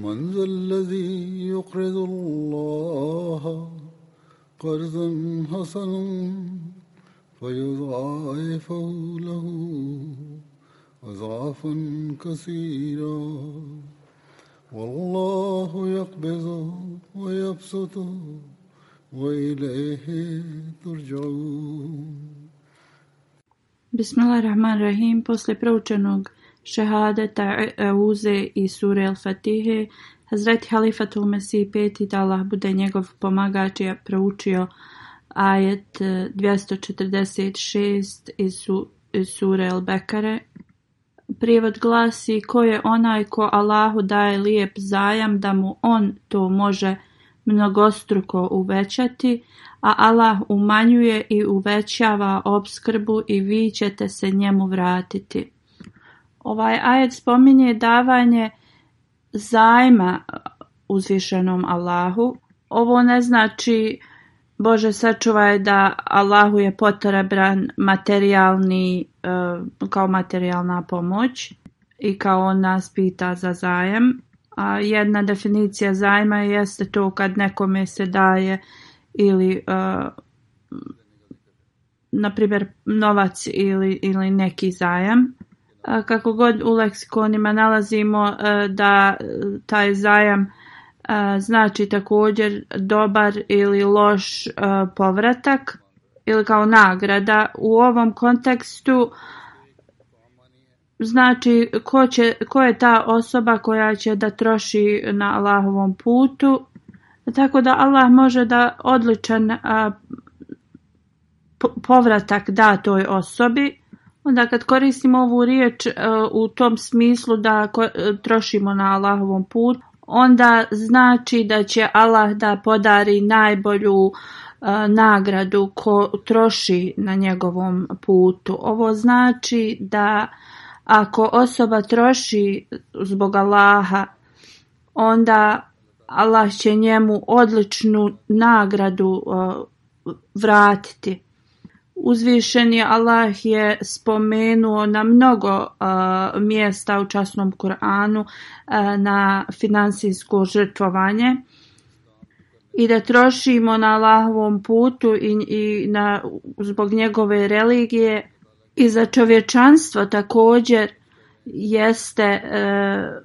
من ذا الذي يقرض الله قرضا حسنا فيضاعفه له أضعافا كثيرا والله يقبض ويبسط وإليه ترجعون بسم الله الرحمن الرحيم Posle proučenog šehadeta, euze e, i sure el-Fatihe, Hazreti Halifatul Mesih peti da Allah bude njegov pomagač je proučio ajet 246 e, iz, sure bekare Prijevod glasi ko je onaj ko Allahu daje lijep zajam da mu on to može mnogostruko uvećati, a Allah umanjuje i uvećava obskrbu i vi ćete se njemu vratiti. Ovaj ajet spominje davanje zajma uzvišenom Allahu. Ovo ne znači Bože sačuvaj da Allahu je potreban materijalni, e, kao materijalna pomoć i kao on nas pita za zajem. A jedna definicija zajma jeste to kad nekome se daje ili e, na primjer novac ili, ili neki zajam kako god u leksikonima nalazimo e, da e, taj zajam e, znači također dobar ili loš povratak ili kao nagrada u ovom kontekstu znači ko, će, ko je ta osoba koja će da troši na Allahovom putu tako da Allah može da odličan povratak da toj osobi Onda kad koristimo ovu riječ e, u tom smislu da e, trošimo na Allahovom putu, onda znači da će Allah da podari najbolju e, nagradu ko troši na njegovom putu. Ovo znači da ako osoba troši zbog Allaha, onda Allah će njemu odličnu nagradu vratiti. Uzvišeni Allah je spomenuo na mnogo mjesta u časnom Koranu na financijsko žrtvovanje i da trošimo na Allahovom putu i, na, zbog njegove religije i za čovječanstvo također jeste uh,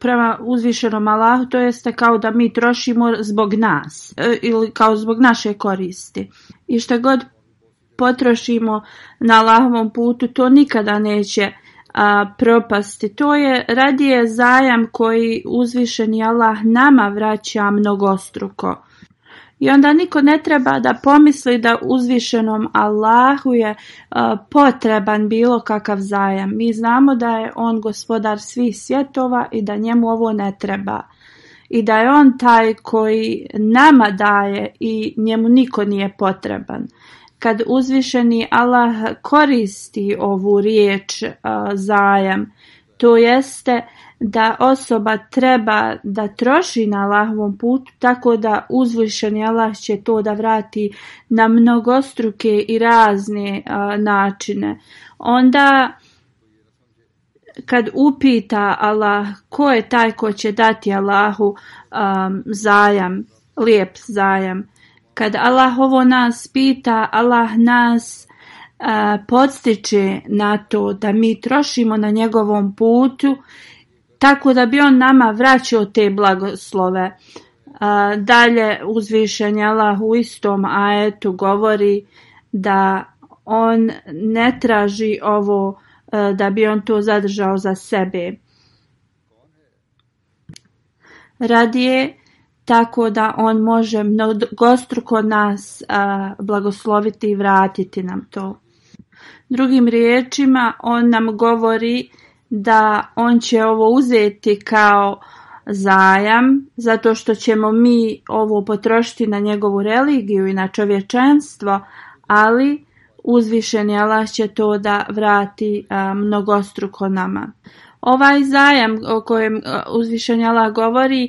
prema uzvišenom Allahu, to jeste kao da mi trošimo zbog nas e, ili kao zbog naše koristi. I šta god potrošimo na Allahovom putu, to nikada neće propasti. To je radije zajam koji uzvišeni Allah nama vraća mnogostruko. I onda niko ne treba da pomisli da uzvišenom Allahu je potreban bilo kakav zajam. Mi znamo da je on gospodar svih svjetova i da njemu ovo ne treba. I da je on taj koji nama daje i njemu niko nije potreban kad uzvišeni Allah koristi ovu riječ zajam, to jeste da osoba treba da troši na Allahovom putu, tako da uzvišeni Allah će to da vrati na mnogostruke i razne načine. Onda kad upita Allah ko je taj ko će dati Allahu zajam, lijep zajam, kad Allah ovo nas pita, Allah nas uh, podstiče na to da mi trošimo na njegovom putu tako da bi on nama vraćao te blagoslove. dalje uzvišen Allah u istom ajetu govori da on ne traži ovo da bi on to zadržao za sebe. Radije tako da on može mnogostruko nas blagosloviti i vratiti nam to. Drugim riječima on nam govori da on će ovo uzeti kao zajam zato što ćemo mi ovo potrošiti na njegovu religiju i na čovječanstvo, ali Uzvišeni Allah će to da vrati mnogostruko nama. Ovaj zajam o kojem uzvišenja Allah govori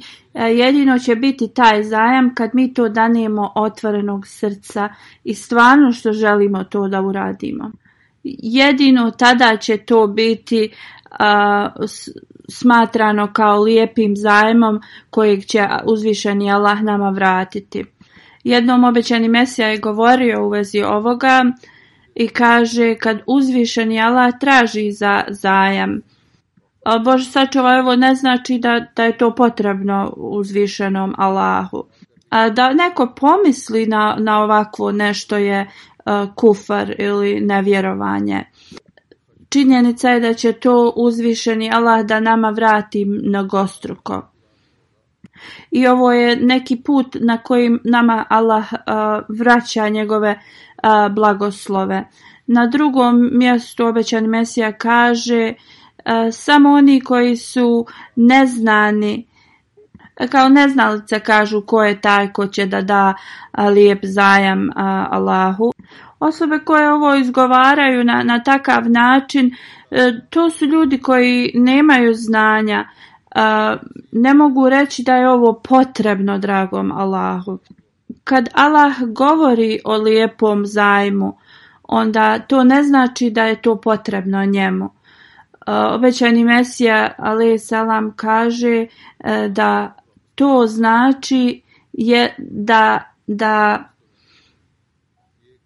jedino će biti taj zajam kad mi to danijemo otvorenog srca i stvarno što želimo to da uradimo. Jedino tada će to biti smatrano kao lijepim zajmom kojeg će uzvišeni Allah nama vratiti. Jednom obećani Mesija je govorio u vezi ovoga i kaže kad uzvišeni Allah traži za zajam. Bož Bože sačuvaj, ovo ne znači da, da je to potrebno uzvišenom Allahu. A da neko pomisli na, na ovakvo nešto je e, kufar ili nevjerovanje. Činjenica je da će to uzvišeni Allah da nama vrati mnogostruko. I ovo je neki put na kojim nama Allah e, vraća njegove blagoslove. Na drugom mjestu obećan Mesija kaže samo oni koji su neznani, kao neznalice kažu ko je taj ko će da da lijep zajam Allahu. Osobe koje ovo izgovaraju na, na takav način, e, to su ljudi koji nemaju znanja, ne mogu reći da je ovo potrebno dragom Allahu. Kad Allah govori o lijepom zajmu, onda to ne znači da je to potrebno njemu. E, obećani Mesija, ali salam, kaže e, da to znači je da, da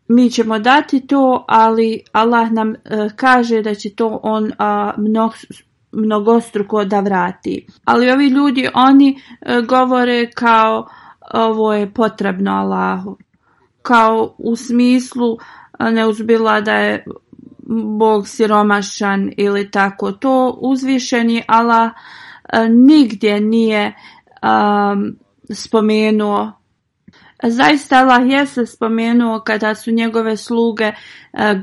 mi ćemo dati to, ali Allah nam e, kaže da će to on mnog, mnogostruko da vrati. Ali ovi ljudi, oni govore kao ovo je potrebno Allahu. Kao u smislu ne uzbila da je Bog siromašan ili tako. To uzvišeni Allah nigdje nije spomenuo. Zaista Allah je se spomenuo kada su njegove sluge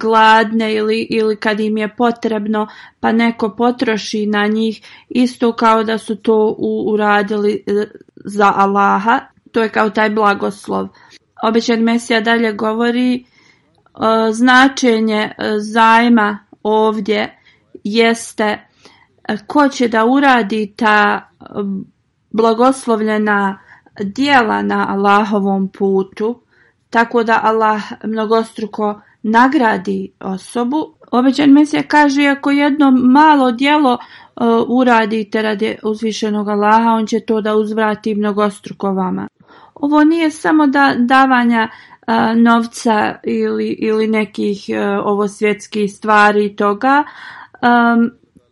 gladne ili, ili kad im je potrebno pa neko potroši na njih isto kao da su to uradili e, za Allaha. To je kao taj blagoslov. Obećan Mesija dalje govori e, značenje e, zajma ovdje jeste e, ko će da uradi ta blagoslovljena dijela na Allahovom putu, tako da Allah mnogostruko nagradi osobu. Obećan Mesija kaže, ako jedno malo dijelo uradite radi uzvišenog Allaha, on će to da uzvrati mnogostruko vama. Ovo nije samo da davanja e, novca ili, ili nekih e, ovo svjetskih stvari i toga, e,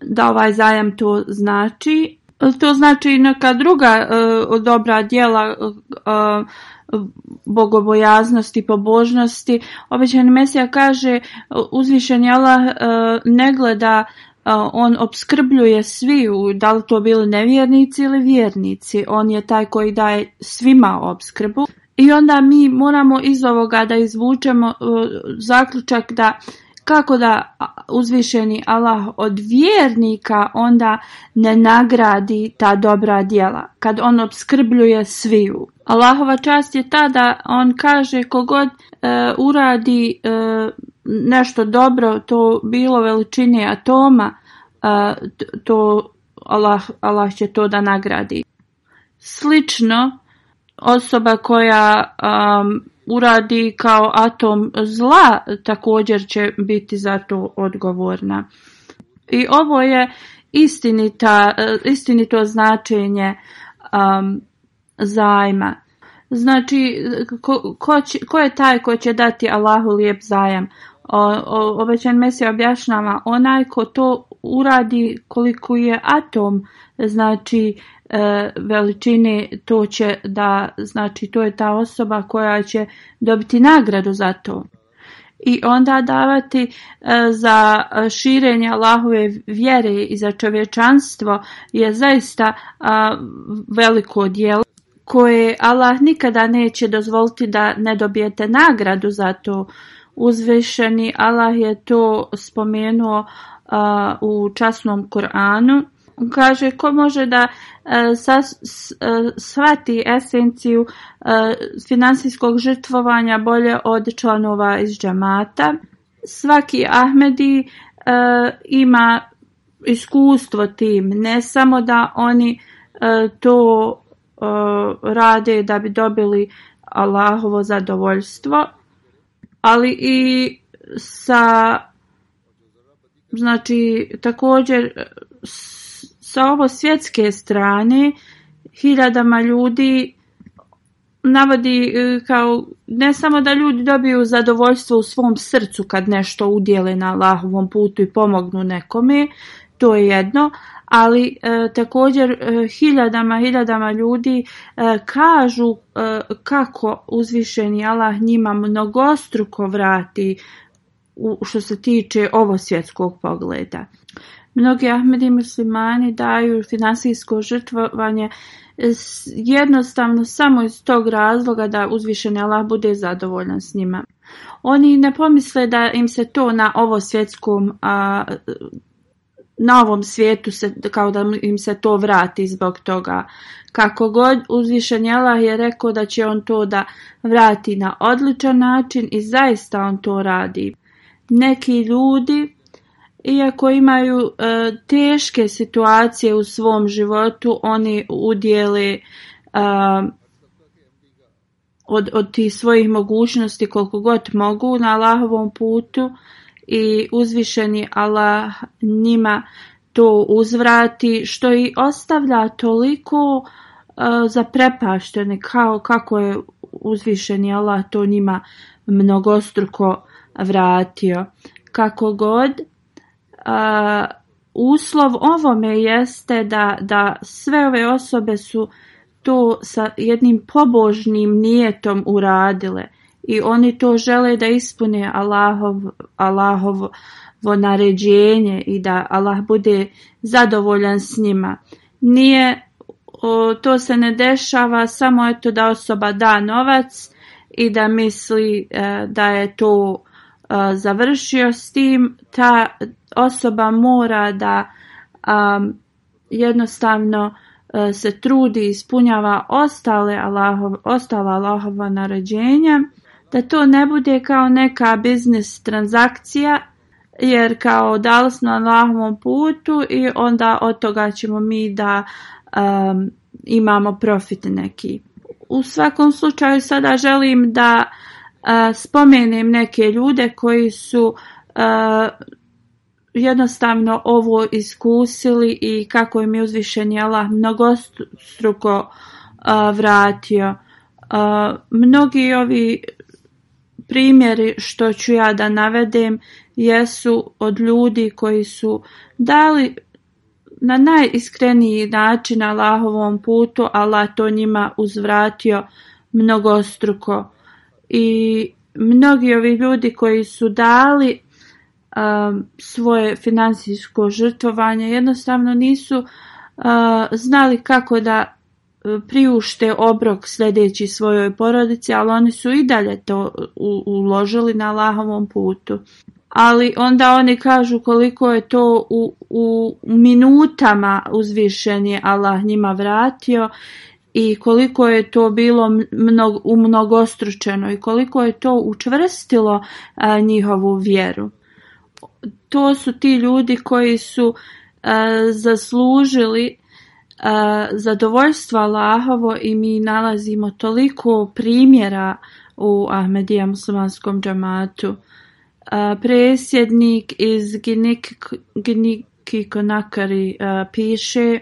da ovaj zajam to znači. To znači i neka druga uh, dobra djela bogobojaznosti, pobožnosti. obećan Mesija kaže uzvišen jela ne gleda on opskrbljuje sviju, da li to bili nevjernici ili vjernici. On je taj koji daje svima opskrbu. I onda mi moramo iz ovoga da izvučemo e, zaključak da kako da uzvišeni Allah od vjernika onda ne nagradi ta dobra djela, kad on obskrbljuje sviju. Allahova čast je ta da on kaže kogod e, uradi e, nešto dobro to bilo veličine atoma, to Allah, će to da nagradi. Slično, osoba koja uradi kao atom zla također će biti za to odgovorna. I ovo je istinita, istinito značenje zajma. Znači, ko, ko je taj ko će dati Allahu lijep zajam? obećan Mesija objašnjava onaj ko to uradi koliko je atom znači e, veličine to će da znači to je ta osoba koja će dobiti nagradu za to i onda davati e, za širenje Allahove vjere i za čovječanstvo je zaista a, veliko dijelo koje Allah nikada neće dozvoliti da ne dobijete nagradu za to Uzvišeni Allah je to spomenuo u časnom Koranu. Kaže ko može da e, e, shvati esenciju e, financijskog žrtvovanja bolje od članova iz džamata. Svaki Ahmedi ima iskustvo tim, ne samo da oni to rade da bi dobili Allahovo zadovoljstvo, ali i sa znači također sa ovo svjetske strane hiljadama ljudi navodi e, kao ne samo da ljudi dobiju zadovoljstvo u svom srcu kad nešto udjele na Allahovom putu i pomognu nekome, to je jedno, ali e, također e, hiljadama hiljadama ljudi e, kažu e, kako uzvišeni Allah njima mnogostruko vrati u, što se tiče ovo svjetskog pogleda. Mnogi Ahmedi muslimani daju financijsko žrtvovanje jednostavno samo iz tog razloga da uzvišeni Allah bude zadovoljan s njima. Oni ne pomisle da im se to na ovo svjetskom a, na ovom svijetu se, kao da im se to vrati zbog toga. Kako god uzvišen je rekao da će on to da vrati na odličan način i zaista on to radi. Neki ljudi iako imaju e, teške situacije u svom životu, oni udjeli e, od, od tih svojih mogućnosti koliko god mogu na Allahovom putu i uzvišeni Allah njima to uzvrati što i ostavlja toliko za e, zaprepaštene kao kako je uzvišeni Allah to njima mnogostruko vratio. Kako god e, uslov ovome jeste da, da sve ove osobe su to sa jednim pobožnim nijetom uradile i oni to žele da ispune Allahov, Allahovo naređenje i da Allah bude zadovoljan s njima. Nije, to se ne dešava samo eto da osoba da novac i da misli e, da je to e, završio s tim. Ta osoba mora da jednostavno e, se trudi ispunjava ostale Allahov, ostala Allahova naređenja da to ne bude kao neka biznis transakcija jer kao dali smo na lahom putu i onda od toga ćemo mi da um, imamo profit neki. U svakom slučaju sada želim da uh, spomenem neke ljude koji su uh, jednostavno ovo iskusili i kako im je uzvišen mnogo mnogostruko uh, vratio. Uh, mnogi ovi Primjeri što ću ja da navedem jesu od ljudi koji su dali na najiskreniji način Allahovom putu, Allah to njima uzvratio mnogostruko. I mnogi ovi ljudi koji su dali um, svoje financijsko žrtvovanje jednostavno nisu uh, znali kako da priušte obrok sljedeći svojoj porodici, ali oni su i dalje to uložili na lahovom putu. Ali onda oni kažu koliko je to u, u minutama uzvišen je Allah njima vratio i koliko je to bilo mnog, umnogostručeno i koliko je to učvrstilo njihovu vjeru. To su ti ljudi koji su zaslužili zadovoljstvo Allahovo i mi nalazimo toliko primjera u Ahmedija muslimanskom džamatu. Presjednik iz Gniki Konakari piše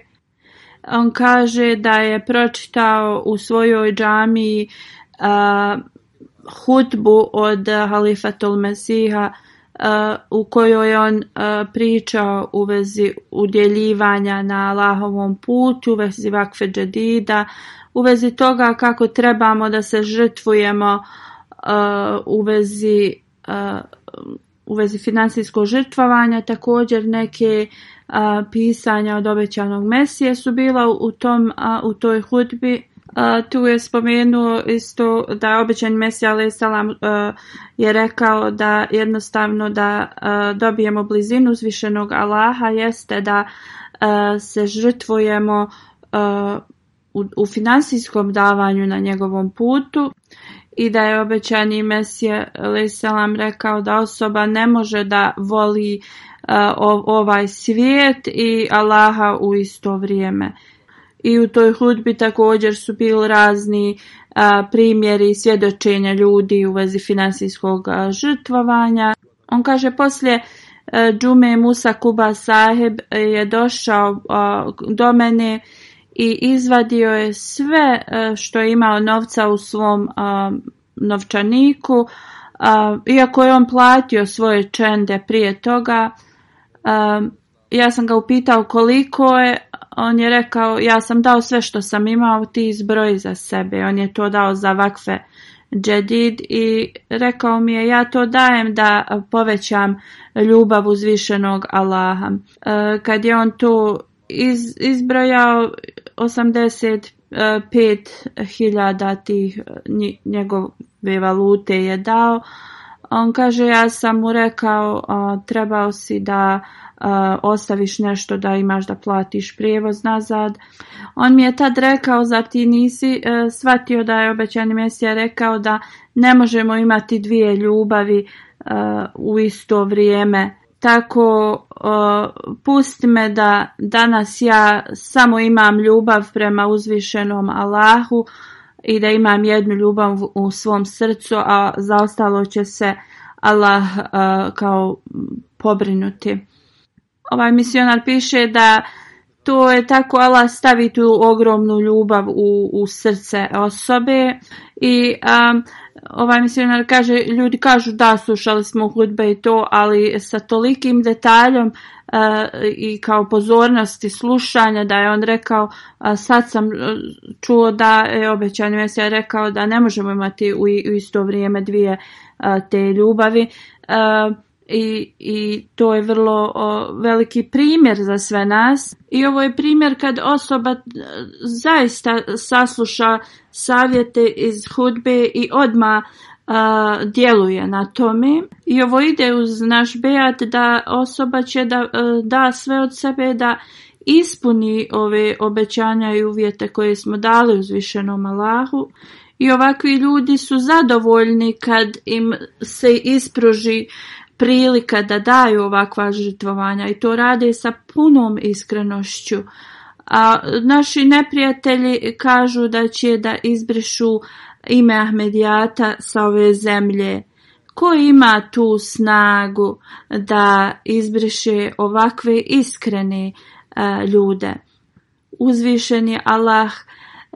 on kaže da je pročitao u svojoj džamiji hudbu od Halifatul Mesiha u kojoj on priča u vezi udjeljivanja na Allahovom putu, u vezi vakfe džedida, u vezi toga kako trebamo da se žrtvujemo u vezi u vezi financijskog žrtvovanja, također neke pisanja od obećanog Mesije su bila u, tom, u toj hudbi tu je spomenuo isto da je obećan Mesija Ali e, je rekao da jednostavno da e, dobijemo blizinu uzvišenog Allaha jeste da e, se žrtvujemo u, u financijskom davanju na njegovom putu i da je obećani Mesija Salam rekao da osoba ne može da voli ovaj svijet i Allaha u isto vrijeme i u toj hudbi također su bili razni a, primjeri svjedočenja ljudi u vezi financijskog žrtvovanja. On kaže poslije e, Džume Musa Kuba Saheb je došao do mene i izvadio je sve e, što je imao novca u svom novčaniku, iako je on platio svoje čende prije toga, ja sam ga upitao koliko je, on je rekao ja sam dao sve što sam imao, ti izbroji za sebe. On je to dao za vakfe džedid i rekao mi je ja to dajem da povećam ljubav uzvišenog Allaha. E, kad je on to iz, izbrojao 85.000 tih njegove valute je dao, on kaže ja sam mu rekao trebao si da ostaviš nešto da imaš da platiš prijevoz nazad. On mi je tad rekao, za ti nisi e, shvatio da je obećani Mesija rekao da ne možemo imati dvije ljubavi e, u isto vrijeme. Tako e, pusti me da danas ja samo imam ljubav prema uzvišenom Allahu i da imam jednu ljubav u svom srcu, a za ostalo će se Allah kao pobrinuti ovaj misionar piše da to je tako Allah stavi tu ogromnu ljubav u, u srce osobe i um, ovaj misionar kaže, ljudi kažu da slušali smo hudbe i to, ali sa tolikim detaljom uh, i kao pozornosti slušanja da je on rekao, sad sam uh, čuo da je obećan mesija rekao da ne možemo imati u, isto vrijeme dvije uh, te ljubavi i, i to je vrlo veliki primjer za sve nas. I ovo je primjer kad osoba e, zaista sasluša savjete iz hudbe i odma e, djeluje na tome. I ovo ide uz naš beat da osoba će da e, da sve od sebe da ispuni ove obećanja i uvjete koje smo dali uzvišenom Allahu i ovakvi ljudi su zadovoljni kad im se ispruži prilika da daju ovakva žrtvovanja i to rade sa punom iskrenošću. A naši neprijatelji kažu da će da izbrišu ime Ahmedijata sa ove zemlje. Ko ima tu snagu da izbriše ovakve iskrene ljude? Uzvišeni Allah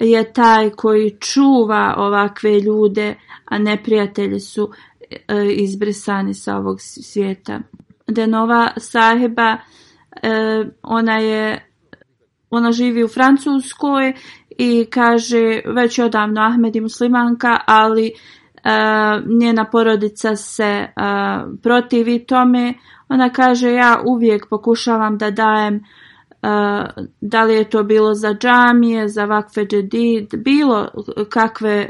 je taj koji čuva ovakve ljude, a neprijatelji su E, izbrisani sa ovog svijeta. Denova Sahiba, e, ona je, ona živi u Francuskoj i kaže već je odavno Ahmed i muslimanka, ali e, njena porodica se protivi tome. Ona kaže ja uvijek pokušavam da dajem da li je to bilo za džamije, za vakfe džedid, bilo kakve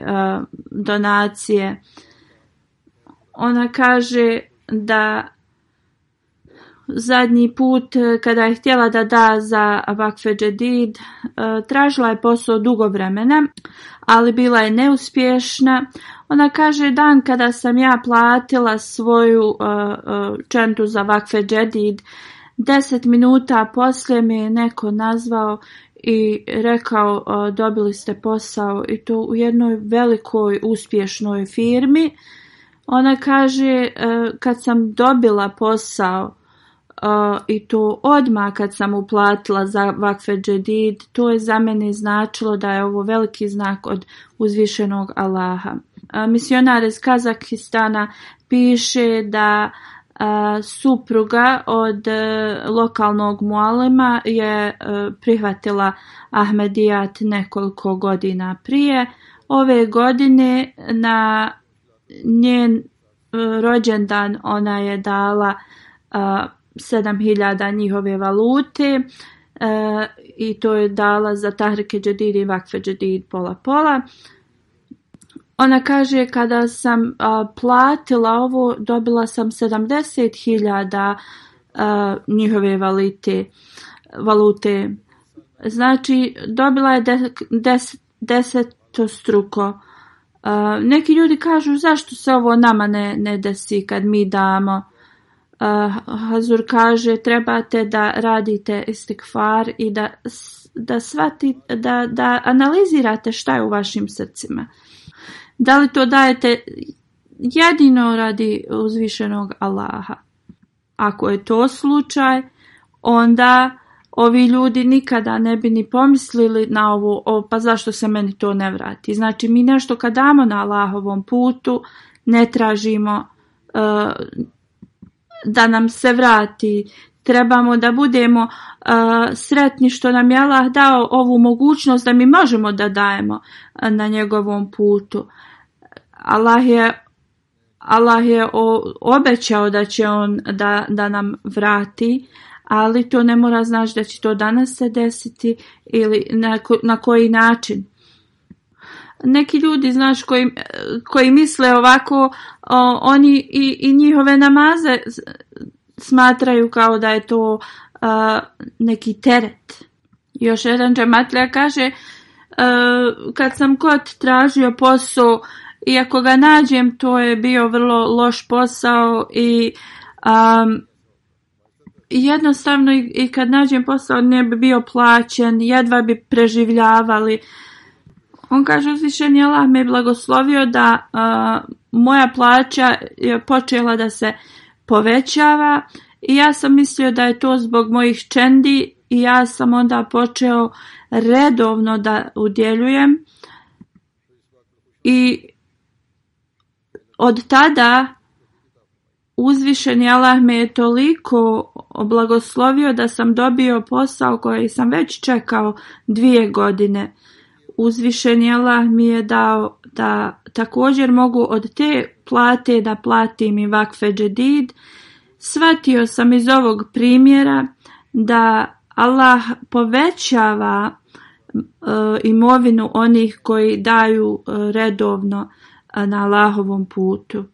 donacije ona kaže da zadnji put e, kada je htjela da da za Vakfe Džedid, e, tražila je posao dugo vremena, ali bila je neuspješna. Ona kaže dan kada sam ja platila svoju e, čentu za Vakfe Džedid, deset minuta poslije mi je neko nazvao i rekao dobili ste posao i to u jednoj velikoj uspješnoj firmi ona kaže e, kad sam dobila posao e, i to odmah kad sam uplatila za vakfe džedid, to je za mene značilo da je ovo veliki znak od uzvišenog Allaha. E, Misionar iz Kazakistana piše da supruga od lokalnog mualima je prihvatila Ahmedijat nekoliko godina prije. Ove godine na njen e, rođendan ona je dala e, sedam 7000 njihove valute e, i to je dala za Tahrike Džedid i Vakfe Džedid pola pola. Ona kaže kada sam platila ovo dobila sam 70.000 njihove valute, valute. Znači dobila je deset struko neki ljudi kažu zašto se ovo nama ne, ne desi kad mi damo. Hazur kaže trebate da radite istikfar i da, da, da, da analizirate šta je u vašim srcima. Da li to dajete jedino radi uzvišenog Allaha? Ako je to slučaj, onda ovi ljudi nikada ne bi ni pomislili na ovo, pa zašto se meni to ne vrati. Znači mi nešto kad damo na Allahovom putu, ne tražimo e, da nam se vrati. Trebamo da budemo e, sretni što nam je Allah dao ovu mogućnost da mi možemo da dajemo e, na njegovom putu. Allah je Allah je obećao da će on da, da nam vrati, ali to ne mora znači da će to danas se desiti ili na, na koji način. Neki ljudi, znaš, koji, koji misle ovako, oni i, i njihove namaze smatraju kao da je to neki teret. Još jedan džematlija kaže, kad sam kod tražio posao, iako ga nađem, to je bio vrlo loš posao i jednostavno i, kad nađem posao ne bi bio plaćen, jedva bi preživljavali. On kaže uzvišeni Allah me blagoslovio da moja plaća je počela da se povećava i ja sam mislio da je to zbog mojih čendi i ja sam onda počeo redovno da udjeljujem i od tada uzvišeni Allah me je toliko Oblagoslovio da sam dobio posao koji sam već čekao dvije godine. Uzvišen Allah mi je dao da također mogu od te plate da platim i vakfe džedid. Svatio sam iz ovog primjera da Allah povećava e, imovinu onih koji daju e, redovno e, na Allahovom putu.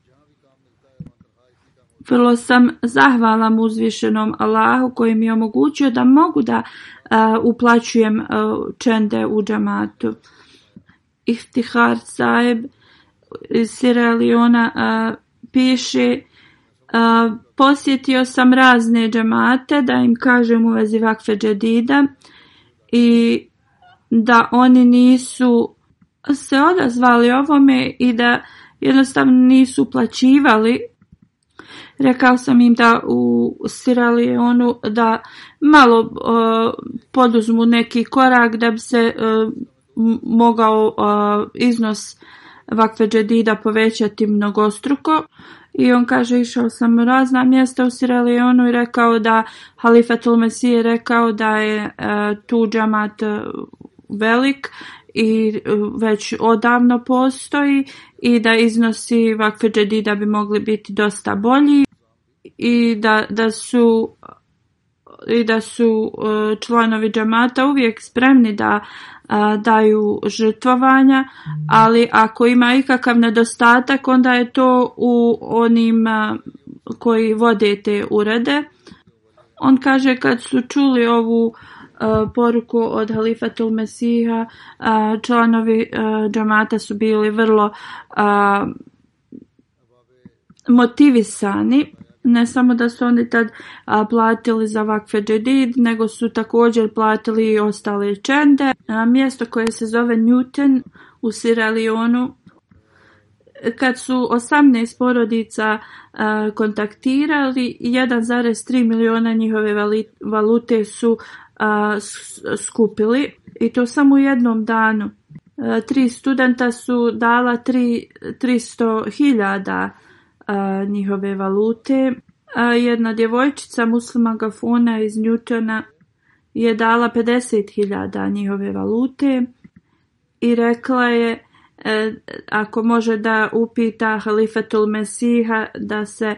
Vrlo sam zahvalan uzvišenom Allahu koji mi je omogućio da mogu da e, uplaćujem e, čende u džamatu. Iftihar Saeb iz Sierra Leona e, piše posjetio sam razne džamate da im kažem u vezi vakfe džedida i da oni nisu se odazvali ovome i da jednostavno nisu plaćivali rekao sam im da u Siralionu da malo e, poduzmu neki korak da bi se e, mogao e, iznos vakfe džedida povećati mnogostruko. I on kaže išao sam u razna mjesta u Siralionu i rekao da Halifatul Tulmesi je rekao da je tu džamat velik i već odavno postoji i da iznosi vakve džedida bi mogli biti dosta bolji i da, da su i da su e, članovi džamata uvijek spremni da e, daju žrtvovanja, ali ako ima ikakav nedostatak onda je to u onim e, koji vode te urede. On kaže kad su čuli ovu poruku od Halifatul Mesiha, članovi džamata su bili vrlo motivisani ne samo da su oni tad platili za vakfe nego su također platili i ostale čende. A, mjesto koje se zove Newton u Siralionu, kad su 18 porodica a, kontaktirali, 1,3 miliona njihove valute su skupili i to samo u jednom danu. Tri studenta su dala 300 hiljada njihove valute. Jedna djevojčica muslima Gafuna iz Njutona je dala 50.000 njihove valute i rekla je e, ako može da upita Halifetul Mesiha da se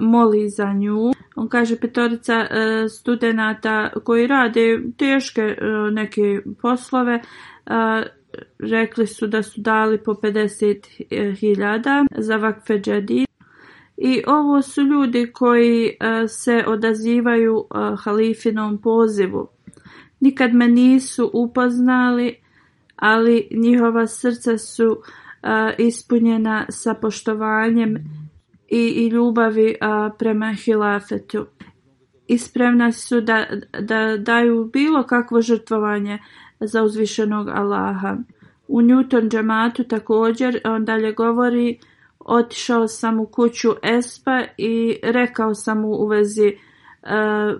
moli za nju. On kaže petorica e, studenata koji rade teške e, neke poslove rekli su da su dali po 50.000 za vakfe I ovo su ljudi koji e, se odazivaju e, halifinom pozivu. Nikad me nisu upoznali, ali njihova srca su e, ispunjena sa poštovanjem i ljubavi prema hilafetu i spremna su da, da daju bilo kakvo žrtvovanje za uzvišenog Allaha. U Newton džematu također on dalje govori otišao sam u kuću Espa i rekao sam mu u vezi e,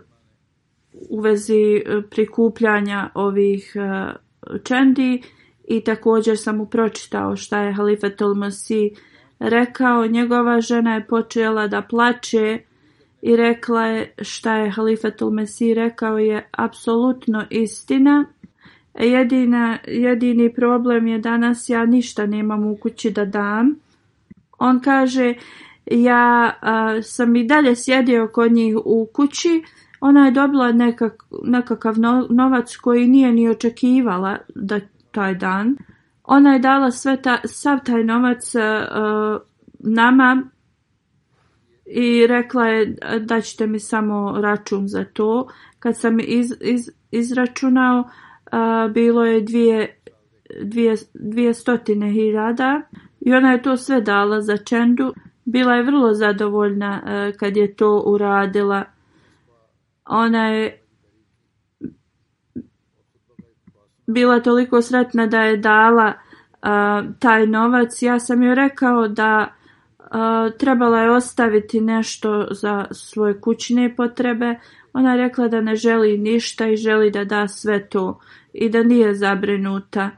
u vezi e, prikupljanja ovih uh, čendi i također sam mu pročitao šta je Halifa Masih rekao. Njegova žena je počela da plače i rekla je šta je Halifa Mesih rekao je apsolutno istina. Jedina, jedini problem je danas ja ništa nemam u kući da dam. On kaže ja sam i dalje sjedio kod njih u kući. Ona je dobila nekak, nekakav novac koji nije ni očekivala da taj dan. Ona je dala sve sav taj novac nama i rekla je da ćete mi samo račun za to. Kad sam iz, izračunao, bilo je dvije, dvije, dvije stotine hiljada i ona je to sve dala za Čendu. Bila je vrlo zadovoljna kad je to uradila. Ona je bila toliko sretna da je dala taj novac. Ja sam joj rekao da trebala je ostaviti nešto za svoje kućne potrebe. Ona je rekla da ne želi ništa i želi da da sve to i da nije zabrinuta.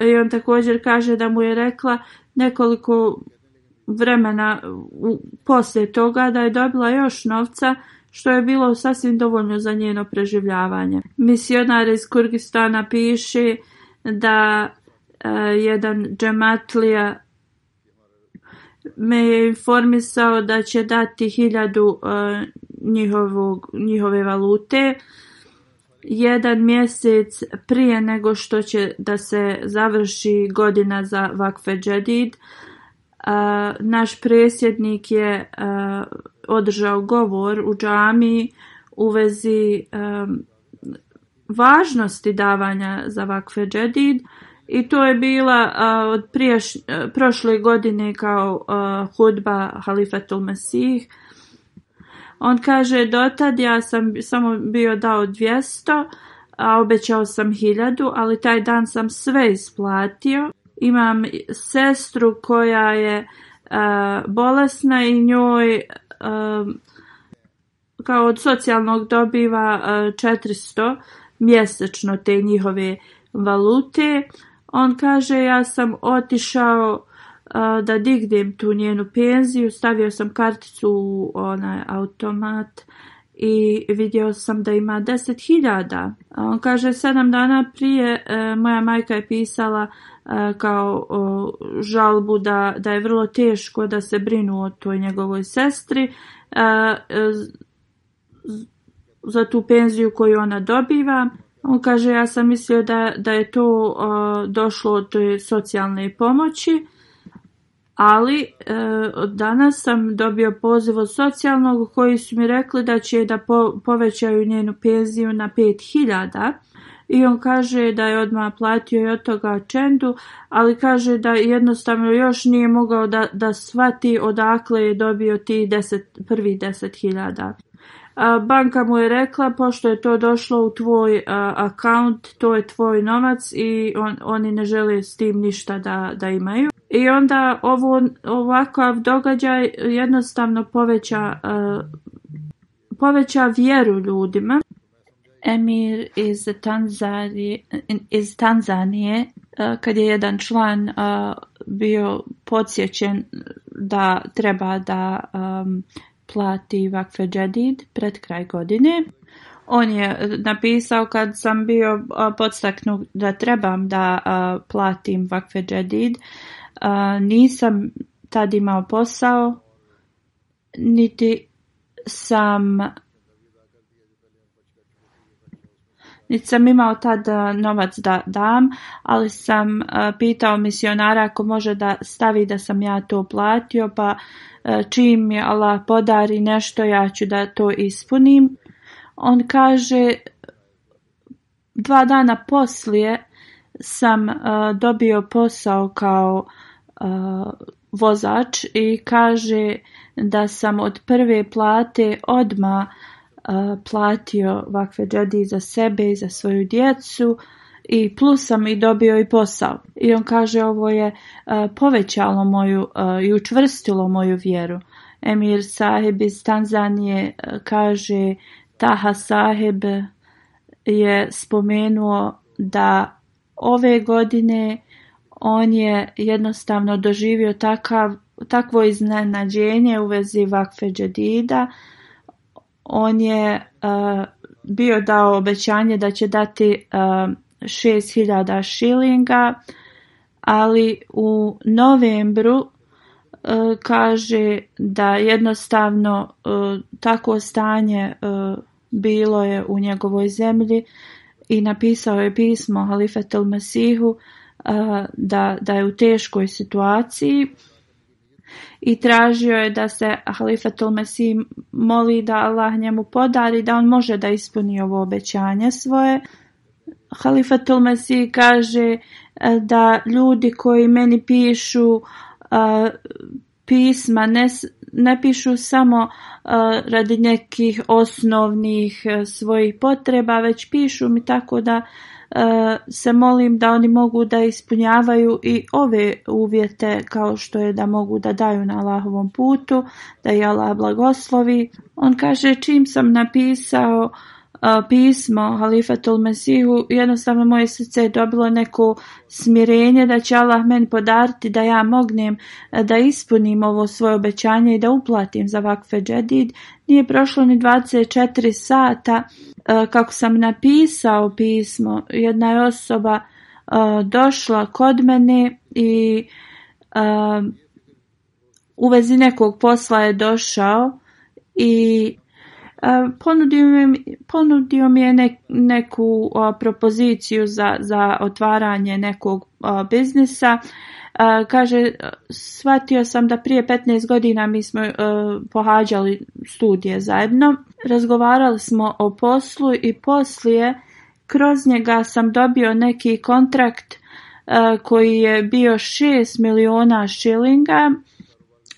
I on također kaže da mu je rekla nekoliko vremena poslije toga da je dobila još novca što je bilo sasvim dovoljno za njeno preživljavanje. Misionar iz Kurgistana piše da e, jedan džematlija me je informisao da će dati hiljadu e, njihovog, njihove valute jedan mjesec prije nego što će da se završi godina za Vakfe e, Naš predsjednik je e, održao govor u džami u vezi važnosti davanja za Vakfe i to je bila od e, prošle godine kao e, hudba Halifatul Mesih. On kaže, dotad ja sam samo bio dao 200, a obećao sam hiljadu, ali taj dan sam sve isplatio. Imam sestru koja je e, bolesna i njoj kao od socijalnog dobiva 400 mjesečno te njihove valute. On kaže ja sam otišao da dignem tu njenu penziju, stavio sam karticu u onaj automat i vidio sam da ima 10.000. On kaže sedam dana prije e, moja majka je pisala e, kao žalbu da, da je vrlo teško da se brinu o toj njegovoj sestri e, za tu penziju koju ona dobiva. On kaže, ja sam mislio da, da je to došlo od socijalne pomoći, ali od e, danas sam dobio poziv od socijalnog koji su mi rekli da će da povećaju njenu penziju na 5000 i on kaže da je odmah platio i od toga čendu, ali kaže da jednostavno još nije mogao da, da shvati odakle je dobio ti deset, prvi deset banka mu je rekla pošto je to došlo u tvoj account, to je tvoj novac i oni ne žele s tim ništa da, da imaju. I onda ovo, ovakav događaj jednostavno poveća, poveća vjeru ljudima. Emir iz Tanzanije, iz Tanzanije kad je jedan član bio podsjećen da treba da plati Vakfe Jadid pred kraj godine. On je eh, napisao kad sam bio eh, podstaknu, da trebam da eh, platim Vakfe Nisam tad imao posao, niti sam niti sam imao tad e, novac da dam, ali sam e, pitao misionara ako može da stavi da sam ja to platio, pa e, čim je Allah podari nešto ja ću da to ispunim. On kaže dva dana poslije sam dobio posao kao vozač i kaže da sam od prve plate odma platio vakfe džedi za sebe i za svoju djecu i plus sam i dobio i posao. I on kaže ovo je povećalo moju i učvrstilo moju vjeru. Emir Saheb iz Tanzanije kaže Taha Saheb je spomenuo da ove godine on je jednostavno doživio takav, takvo iznenađenje u vezi Vakfe Džedida on je e, bio dao obećanje da će dati uh, e, 6000 šilinga, ali u novembru e, kaže da jednostavno tako stanje bilo je u njegovoj zemlji i napisao je pismo Halifetel Masihu da, da je u teškoj situaciji i tražio je da se Halifatul Mesih moli da Allah njemu podari da on može da ispuni ovo obećanje svoje. Halifatul Mesih kaže e, da ljudi koji meni pišu e, pisma ne, pišu samo e, radi nekih osnovnih svojih potreba, već pišu mi tako da E, se molim da oni mogu da ispunjavaju i ove uvjete kao što je da mogu da daju na Allahovom putu, da je Allah blagoslovi. On kaže čim sam napisao pismo halifatul Mesihu, jednostavno moje srce je dobilo neko smirenje da će Allah meni podariti da ja mognem da ispunim ovo svoje obećanje i da uplatim za vakfe džedid. Nije prošlo ni 24 sata kako sam napisao pismo. Jedna je osoba došla kod mene i u vezi nekog posla je došao i E, ponudio mi, je neku propoziciju za, za otvaranje nekog biznisa. E, kaže, shvatio sam da prije 15 godina mi smo e, pohađali studije zajedno. Razgovarali smo o poslu i poslije kroz njega sam dobio neki kontrakt koji je bio 6 miliona šilinga.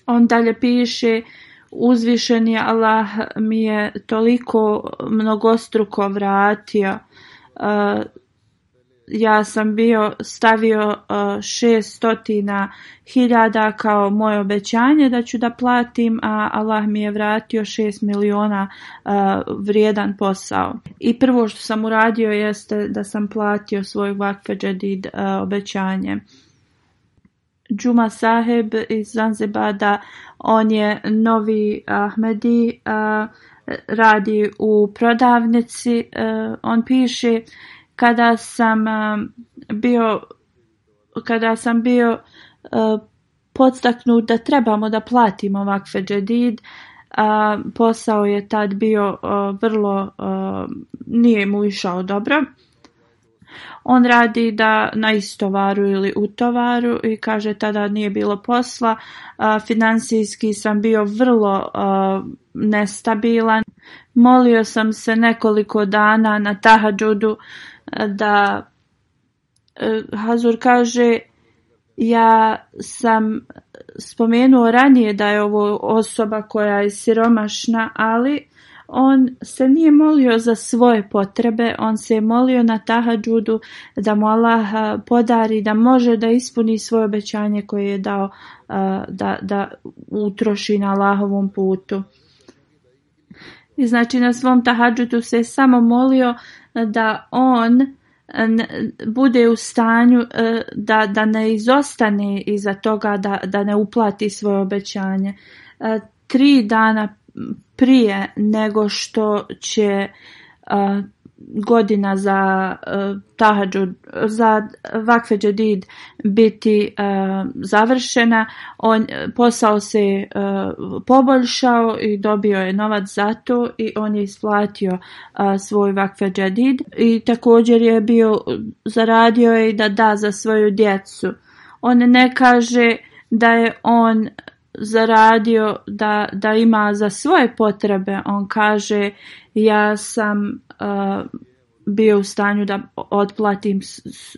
On dalje piše Uzvišeni Allah mi je toliko mnogostruko vratio. E, ja sam bio stavio 600.000 e, hiljada kao moje obećanje da ću da platim, a Allah mi je vratio 6 miliona e, vrijedan posao. I prvo što sam uradio jeste da sam platio svoj vakfeđedid Jadid obećanje. Džuma Saheb iz Zanzibada, on je novi Ahmedi, eh, radi u prodavnici, eh, on piše kada sam eh, bio kada sam bio podstaknut da trebamo da platimo ovakve džedid, posao je tad bio vrlo, nije mu išao dobro. On radi da na istovaru ili u tovaru i kaže tada nije bilo posla, financijski sam bio vrlo nestabilan. Molio sam se nekoliko dana na tahadžudu da e, Hazur kaže ja sam spomenuo ranije da je ovo osoba koja je siromašna, ali on se nije molio za svoje potrebe, on se je molio na tahadžudu da mu Allah podari da može da ispuni svoje obećanje koje je dao da, da utroši na Allahovom putu. I znači na svom tahadžudu se je samo molio da on bude u stanju da, da ne izostane iza toga da, da ne uplati svoje obećanje. Tri dana prije nego što će godina za uh, za vakfe biti završena. On, posao se uh, poboljšao i dobio je novac za to i on je isplatio svoj vakfe i također je bio, zaradio je da da za svoju djecu. On ne kaže da je on zaradio da, da ima za svoje potrebe. On kaže ja sam uh, bio u stanju da otplatim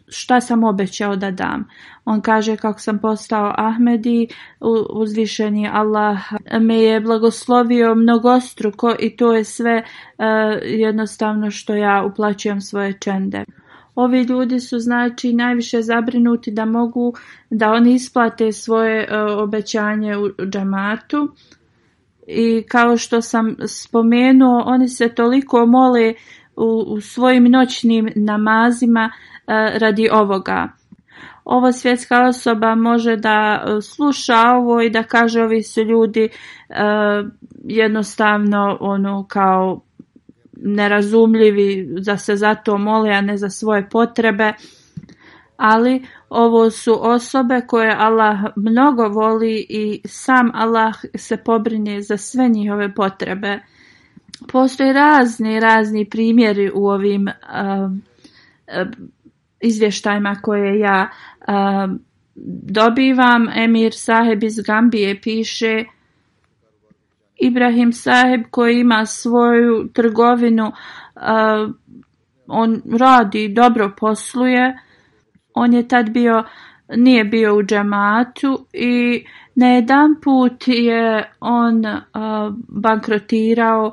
šta sam obećao da dam. On kaže kako sam postao Ahmedi, uzvišeni Allah me je blagoslovio mnogostruko i to je sve uh, jednostavno što ja uplaćujem svoje čende. Ovi ljudi su znači najviše zabrinuti da mogu da oni isplate svoje e, obećanje u džamatu. I kao što sam spomenuo, oni se toliko mole u, svojim noćnim namazima e, radi ovoga ovo svjetska osoba može da e, sluša ovo i da kaže ovi su ljudi jednostavno ono kao nerazumljivi, da se to mole, a ne za svoje potrebe. Ali ovo su osobe koje Allah mnogo voli i sam Allah se pobrine za sve njihove potrebe. Postoje razni, razni primjeri u ovim uh, izvještajima koje ja um, dobivam. Emir Saheb iz Gambije piše Ibrahim Saheb koji ima svoju trgovinu, on radi, dobro posluje. On je tad bio, nije bio u džamatu i na jedan put je on bankrotirao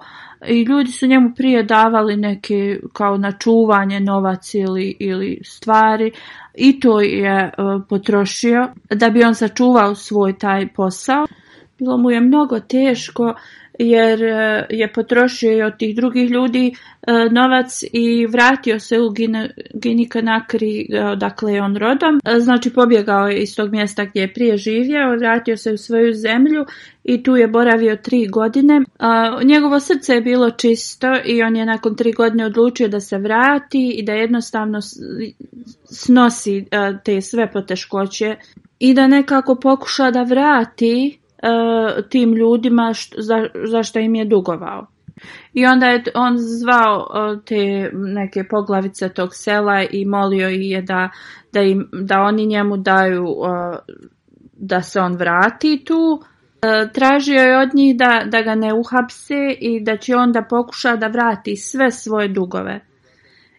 i ljudi su njemu prije davali neke kao načuvanje novac ili, ili stvari i to je potrošio da bi on sačuvao svoj taj posao bilo mu je mnogo teško jer e, je potrošio i od tih drugih ljudi e, novac i vratio se u Nakri, e, odakle je on rodom. Znači pobjegao je iz tog mjesta gdje je prije živio, vratio se u svoju zemlju i tu je boravio tri godine. Njegovo srce je bilo čisto i on je nakon tri godine odlučio da se vrati i da jednostavno snosi te sve poteškoće i da nekako pokuša da vrati E, tim ljudima što, za, što im je dugovao. I onda je on zvao e, te neke poglavice tog sela i molio je da, da, im, da oni njemu daju e, da se on vrati tu. Tražio je od njih da, da ga ne uhapse i da će onda pokuša da vrati sve svoje dugove.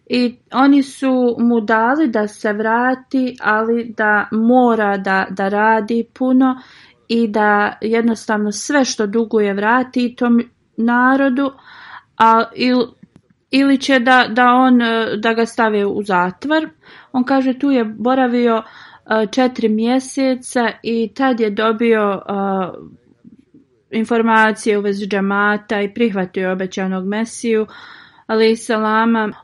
I oni su mu dali da se vrati, ali da mora da, da radi puno i da jednostavno sve što duguje vrati tom narodu a, ili će da, da, on, e, da ga stave u zatvor. On kaže tu je boravio e, četiri mjeseca i tad je dobio e, informacije u vezi džamata i prihvatio obećanog mesiju ali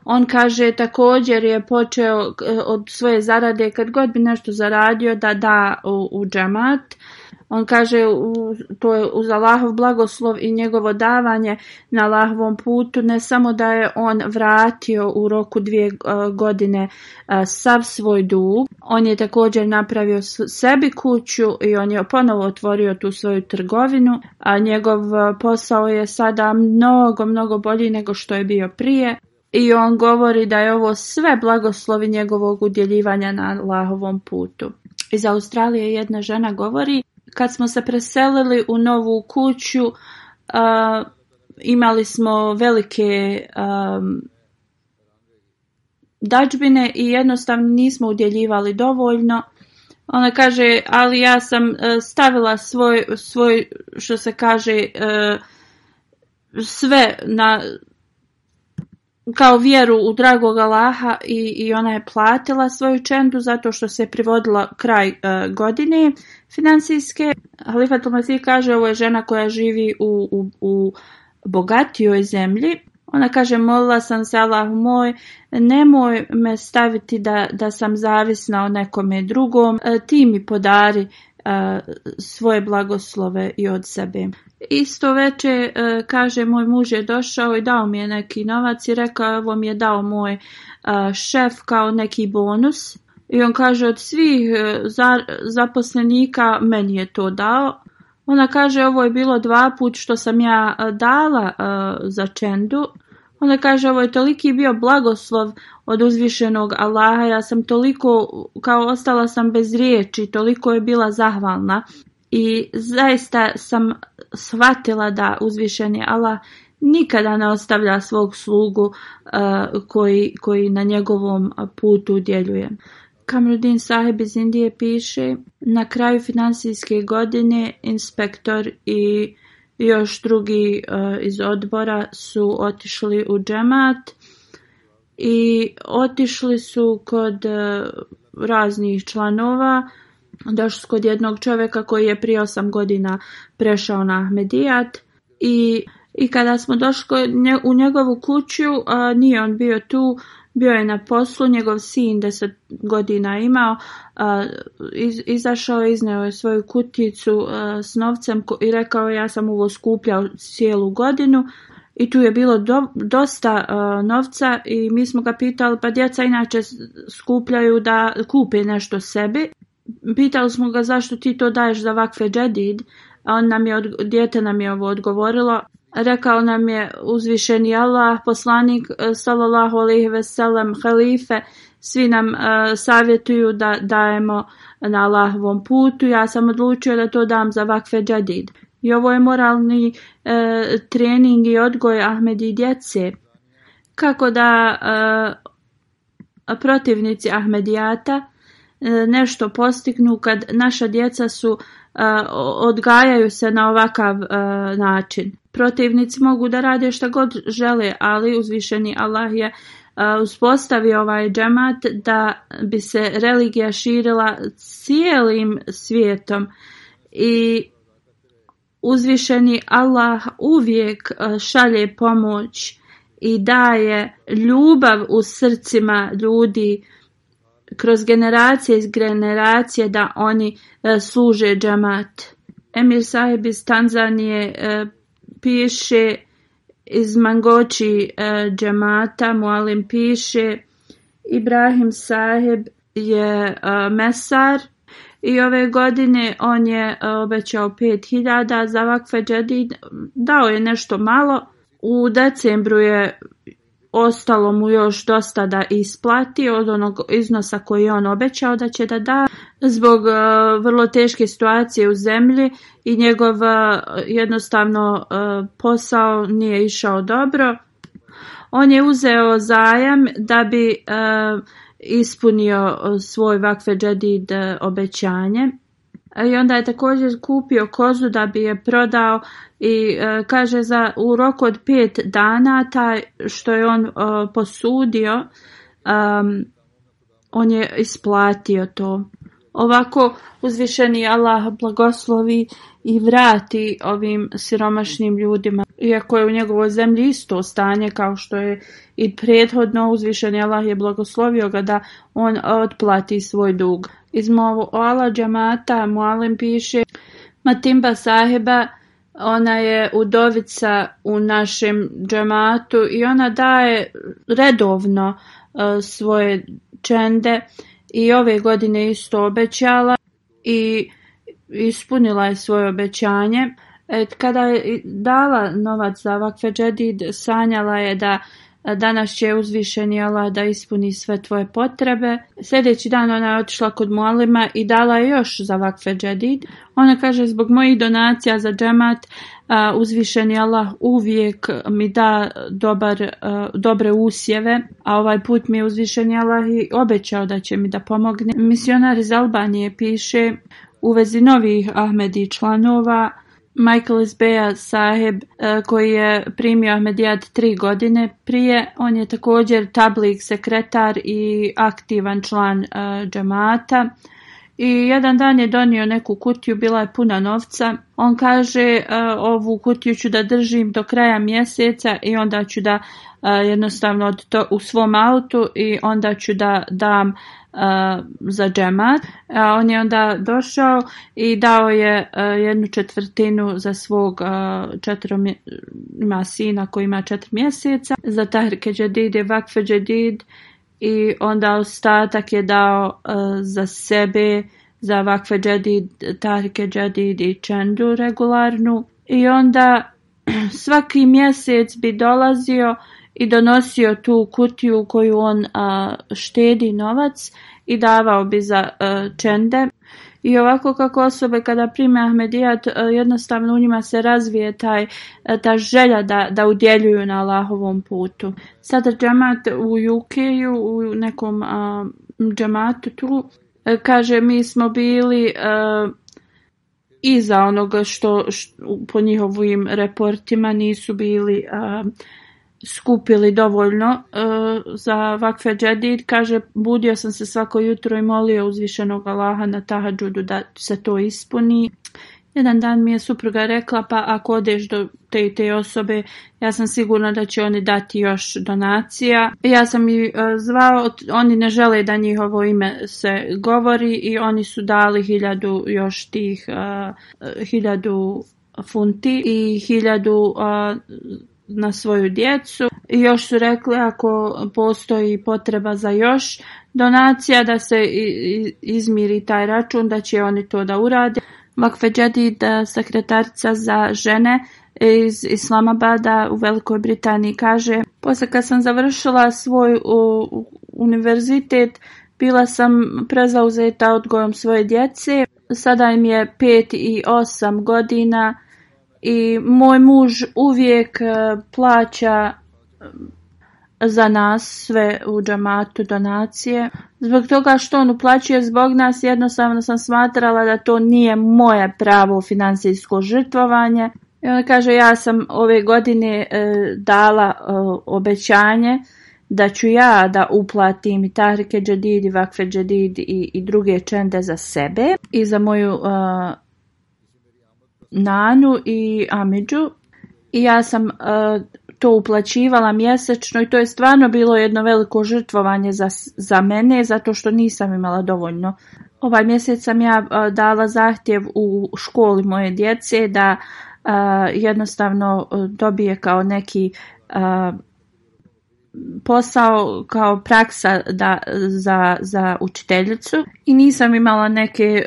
On kaže također je počeo od svoje zarade kad god bi nešto zaradio da da u, u džamat on kaže to je uz Allahov blagoslov i njegovo davanje na Allahovom putu ne samo da je on vratio u roku dvije e, godine e, sav svoj dug, on je također napravio sebi kuću i on je ponovo otvorio tu svoju trgovinu, a njegov e, posao je sada mnogo, mnogo bolji nego što je bio prije. I on govori da je ovo sve blagoslovi njegovog udjeljivanja na Allahovom putu. Iz Australije jedna žena govori kad smo se preselili u novu kuću imali smo velike um, dađbine i jednostavno nismo udjeljivali dovoljno. Ona kaže, ali ja sam e, stavila svoj, svoj što se kaže, e, sve na kao vjeru u dragog Allaha i, i ona je platila svoju čendu zato što se je privodila kraj e, godine financijske. Halifa Masih kaže ovo je žena koja živi u, u, u bogatijoj zemlji. Ona kaže molila sam se Allah moj, nemoj me staviti da, da sam zavisna o nekome drugom, e, ti mi podari svoje blagoslove i od sebe. Isto veče e, kaže moj muž je došao i dao mi je neki novac i rekao ovo mi je dao moj šef kao neki bonus. I on kaže od svih e, zaposlenika meni je to dao. Ona kaže ovo je bilo dva put što sam ja e, dala za čendu Onda kaže, ovo je toliki bio blagoslov od uzvišenog Allaha, ja sam toliko, kao ostala sam bez riječi, toliko je bila zahvalna. I zaista sam shvatila da uzvišeni Allah nikada ne ostavlja svog slugu eh, koji, koji na njegovom putu udjeljuje. Kamrudin Saheb iz Indije piše, na kraju financijske godine inspektor i još drugi e, iz odbora su otišli u džemat i otišli su kod e, raznih članova. Došli kod jednog čovjeka koji je prije 8 godina prešao na Ahmedijat i, i kada smo došli u njegovu kuću, nije on bio tu, bio je na poslu, njegov sin deset godina imao, izašao je, izneo je svoju kuticu s novcem i rekao ja sam ovo skupljao cijelu godinu i tu je bilo dosta novca i mi smo ga pitali, pa djeca inače skupljaju da kupe nešto sebi. Pitali smo ga zašto ti to daješ za vakve džedid, a on nam je, dijete nam je ovo odgovorilo, Rekao nam je uzvišeni Allah, poslanik e, sallallahu ve sellem, halife, svi nam e, savjetuju da dajemo na Allahovom putu. Ja sam odlučio da to dam za vakfe džadid. I ovo je moralni e, trening i odgoj Ahmedi djece. Kako da protivnici Ahmedijata E, nešto postignu kad naša djeca su e, odgajaju se na ovakav e, način. Protivnici mogu da rade šta god žele, ali uzvišeni Allah je uspostavio ovaj džemat da bi se religija širila cijelim svijetom i uzvišeni Allah uvijek šalje pomoć i daje ljubav u srcima ljudi kroz generacije iz generacije da oni suže služe Emir Saheb iz Tanzanije e, piše iz mangoći e, džamata, Mualim piše, Ibrahim Saheb je e, mesar i ove godine on je e, obećao 5000 za vakfe džedid, dao je nešto malo, u decembru je ostalo mu još dosta da isplati od onog iznosa koji je on obećao da će da da zbog e, vrlo teške situacije u zemlji i njegov e, jednostavno e, posao nije išao dobro. On je uzeo zajam da bi ispunio svoj vakfe džedid obećanje E, i onda je također kupio kozu da bi je prodao i e, kaže za u roku od pet dana taj što je on e, posudio on je isplatio to ovako uzvišeni Allah blagoslovi i vrati ovim siromašnim ljudima iako je u njegovoj zemlji isto stanje kao što je i prethodno uzvišeni Allah je blagoslovio ga da on otplati svoj dug izmovu Oala džamata Mualim piše Matimba saheba ona je udovica u našem džamatu i ona daje redovno e, svoje čende i ove godine isto obećala i ispunila je svoje obećanje. E, kada je dala novac za vakfe sanjala je da danas će uzvišeni Allah da ispuni sve tvoje potrebe. Sljedeći dan ona je otišla kod Mualima i dala je još za vakfe džedid. Ona kaže zbog mojih donacija za džemat uzvišeni Allah uvijek mi da dobar, dobre usjeve, a ovaj put mi je uzvišeni Allah i obećao da će mi da pomogne. Misionar iz Albanije piše u vezi novih Ahmedi članova Michael Izbeja Saheb e, koji je primio Ahmedijad tri godine prije. On je također tablik sekretar i aktivan član e, džamata. I jedan dan je donio neku kutiju, bila je puna novca. On kaže e, ovu kutiju ću da držim do kraja mjeseca i onda ću da jednostavno to u svom autu i onda ću da dam za džemat. A on je onda došao i dao je jednu četvrtinu za svog četiri, ima sina koji ima četiri mjeseca za Tahrike Džedid je Vakfe Džedid i onda ostatak je dao za sebe za Vakfe Džedid, Tahrike Džedid i Čendu regularnu i onda svaki mjesec bi dolazio i donosio tu kutiju u koju on štedi novac i davao bi za a, e, čende. I ovako kako osobe kada prime Ahmedijat, e, jednostavno u njima se razvije taj, e, ta želja da, da udjeljuju na Allahovom putu. Sada džamat u uk u nekom džamatu tu, kaže mi smo bili iza onoga što, što po njihovim reportima nisu bili skupili dovoljno e, za vakfe džedid. Kaže, budio sam se svako jutro i molio uzvišenog Allaha na tahadžudu da se to ispuni. Jedan dan mi je supruga rekla, pa ako odeš do te i te osobe, ja sam sigurna da će oni dati još donacija. Ja sam ih e, zvao, oni ne žele da njihovo ime se govori i oni su dali hiljadu još tih, uh, hiljadu funti i hiljadu na svoju djecu. I još su rekli ako postoji potreba za još donacija da se izmiri taj račun da će oni to da urade. Vakfe da sekretarica za žene iz Islamabada u Velikoj Britaniji kaže Poslije kad sam završila svoj univerzitet bila sam prezauzeta odgojom svoje djece. Sada im je 5 i 8 godina i moj muž uvijek e, plaća e, za nas sve u džamatu donacije. Zbog toga što on uplaćuje zbog nas jednostavno sam smatrala da to nije moje pravo financijsko žrtvovanje. I on kaže ja sam ove godine e, dala obećanje da ću ja da uplatim i Tahrike Džedidi, i Vakfe i, i druge čende za sebe i za moju Nanu i Amidžu i ja sam e, to uplaćivala mjesečno i to je stvarno bilo jedno veliko žrtvovanje za, za mene zato što nisam imala dovoljno. Ovaj mjesec sam ja e, dala zahtjev u školi moje djece da e, jednostavno dobije kao neki posao kao praksa da, za, za učiteljicu i nisam imala neke e,